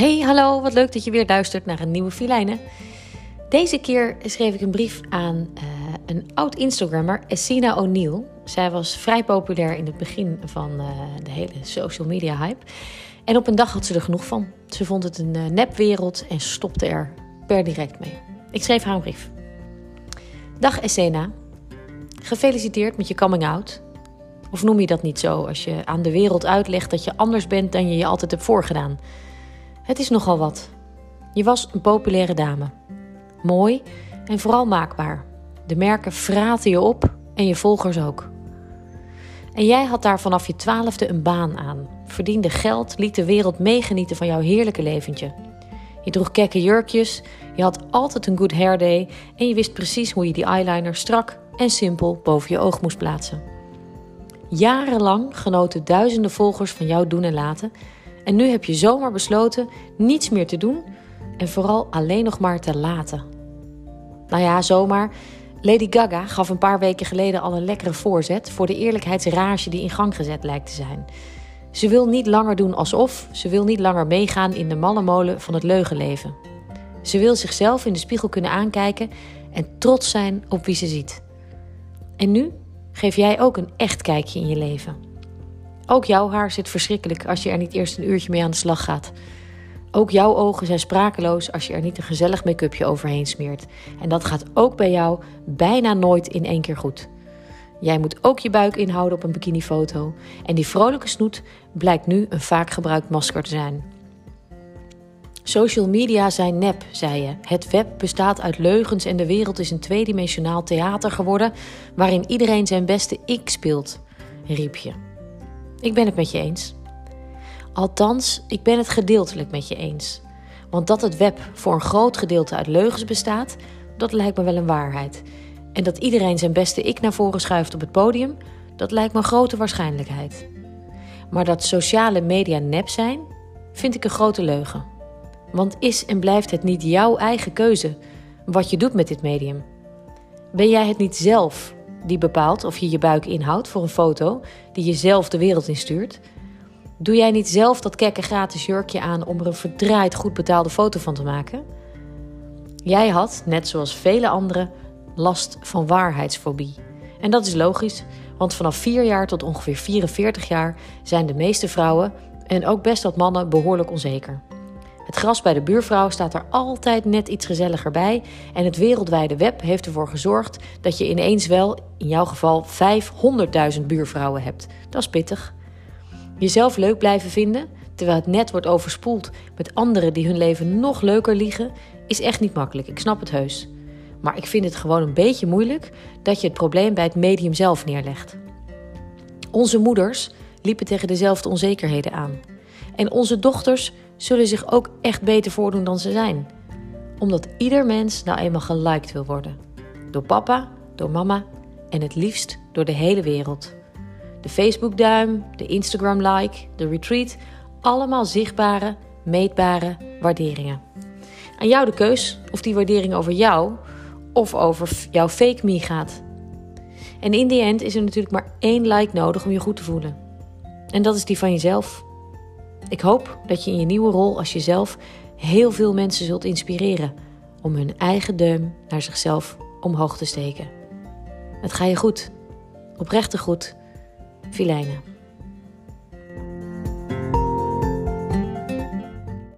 Hey, hallo, wat leuk dat je weer luistert naar een nieuwe filijnen. Deze keer schreef ik een brief aan uh, een oud Instagrammer, Essina O'Neill. Zij was vrij populair in het begin van uh, de hele social media hype. En op een dag had ze er genoeg van. Ze vond het een uh, nepwereld en stopte er per direct mee. Ik schreef haar een brief. Dag Essena, gefeliciteerd met je coming out. Of noem je dat niet zo als je aan de wereld uitlegt dat je anders bent dan je je altijd hebt voorgedaan? Het is nogal wat. Je was een populaire dame. Mooi en vooral maakbaar. De merken fraten je op en je volgers ook. En jij had daar vanaf je twaalfde een baan aan. Verdiende geld, liet de wereld meegenieten van jouw heerlijke leventje. Je droeg kekke jurkjes, je had altijd een good hair day en je wist precies hoe je die eyeliner strak en simpel boven je oog moest plaatsen. Jarenlang genoten duizenden volgers van jouw doen en laten en nu heb je zomaar besloten niets meer te doen en vooral alleen nog maar te laten. Nou ja, zomaar. Lady Gaga gaf een paar weken geleden al een lekkere voorzet voor de eerlijkheidsrage die in gang gezet lijkt te zijn. Ze wil niet langer doen alsof, ze wil niet langer meegaan in de malle molen van het leugenleven. Ze wil zichzelf in de spiegel kunnen aankijken en trots zijn op wie ze ziet. En nu geef jij ook een echt kijkje in je leven. Ook jouw haar zit verschrikkelijk als je er niet eerst een uurtje mee aan de slag gaat. Ook jouw ogen zijn sprakeloos als je er niet een gezellig make-upje overheen smeert. En dat gaat ook bij jou bijna nooit in één keer goed. Jij moet ook je buik inhouden op een bikinifoto. En die vrolijke snoet blijkt nu een vaak gebruikt masker te zijn. Social media zijn nep, zei je. Het web bestaat uit leugens en de wereld is een tweedimensionaal theater geworden waarin iedereen zijn beste ik speelt, riep je. Ik ben het met je eens. Althans, ik ben het gedeeltelijk met je eens. Want dat het web voor een groot gedeelte uit leugens bestaat, dat lijkt me wel een waarheid. En dat iedereen zijn beste ik naar voren schuift op het podium, dat lijkt me grote waarschijnlijkheid. Maar dat sociale media nep zijn, vind ik een grote leugen. Want is en blijft het niet jouw eigen keuze wat je doet met dit medium? Ben jij het niet zelf die bepaalt of je je buik inhoudt voor een foto die je zelf de wereld instuurt? Doe jij niet zelf dat kekke gratis jurkje aan om er een verdraaid goed betaalde foto van te maken? Jij had, net zoals vele anderen, last van waarheidsfobie. En dat is logisch, want vanaf 4 jaar tot ongeveer 44 jaar zijn de meeste vrouwen en ook best wat mannen behoorlijk onzeker. Het gras bij de buurvrouw staat er altijd net iets gezelliger bij. En het wereldwijde web heeft ervoor gezorgd dat je ineens wel, in jouw geval, 500.000 buurvrouwen hebt. Dat is pittig. Jezelf leuk blijven vinden, terwijl het net wordt overspoeld met anderen die hun leven nog leuker liegen, is echt niet makkelijk. Ik snap het heus. Maar ik vind het gewoon een beetje moeilijk dat je het probleem bij het medium zelf neerlegt. Onze moeders liepen tegen dezelfde onzekerheden aan. En onze dochters zullen zich ook echt beter voordoen dan ze zijn. Omdat ieder mens nou eenmaal geliked wil worden. Door papa, door mama en het liefst door de hele wereld. De Facebook-duim, de Instagram-like, de retweet, allemaal zichtbare, meetbare waarderingen. Aan jou de keus of die waardering over jou of over jouw fake me gaat. En in die end is er natuurlijk maar één like nodig om je goed te voelen. En dat is die van jezelf. Ik hoop dat je in je nieuwe rol als jezelf heel veel mensen zult inspireren om hun eigen duim naar zichzelf omhoog te steken. Het ga je goed. Oprechte goed. Filijnen.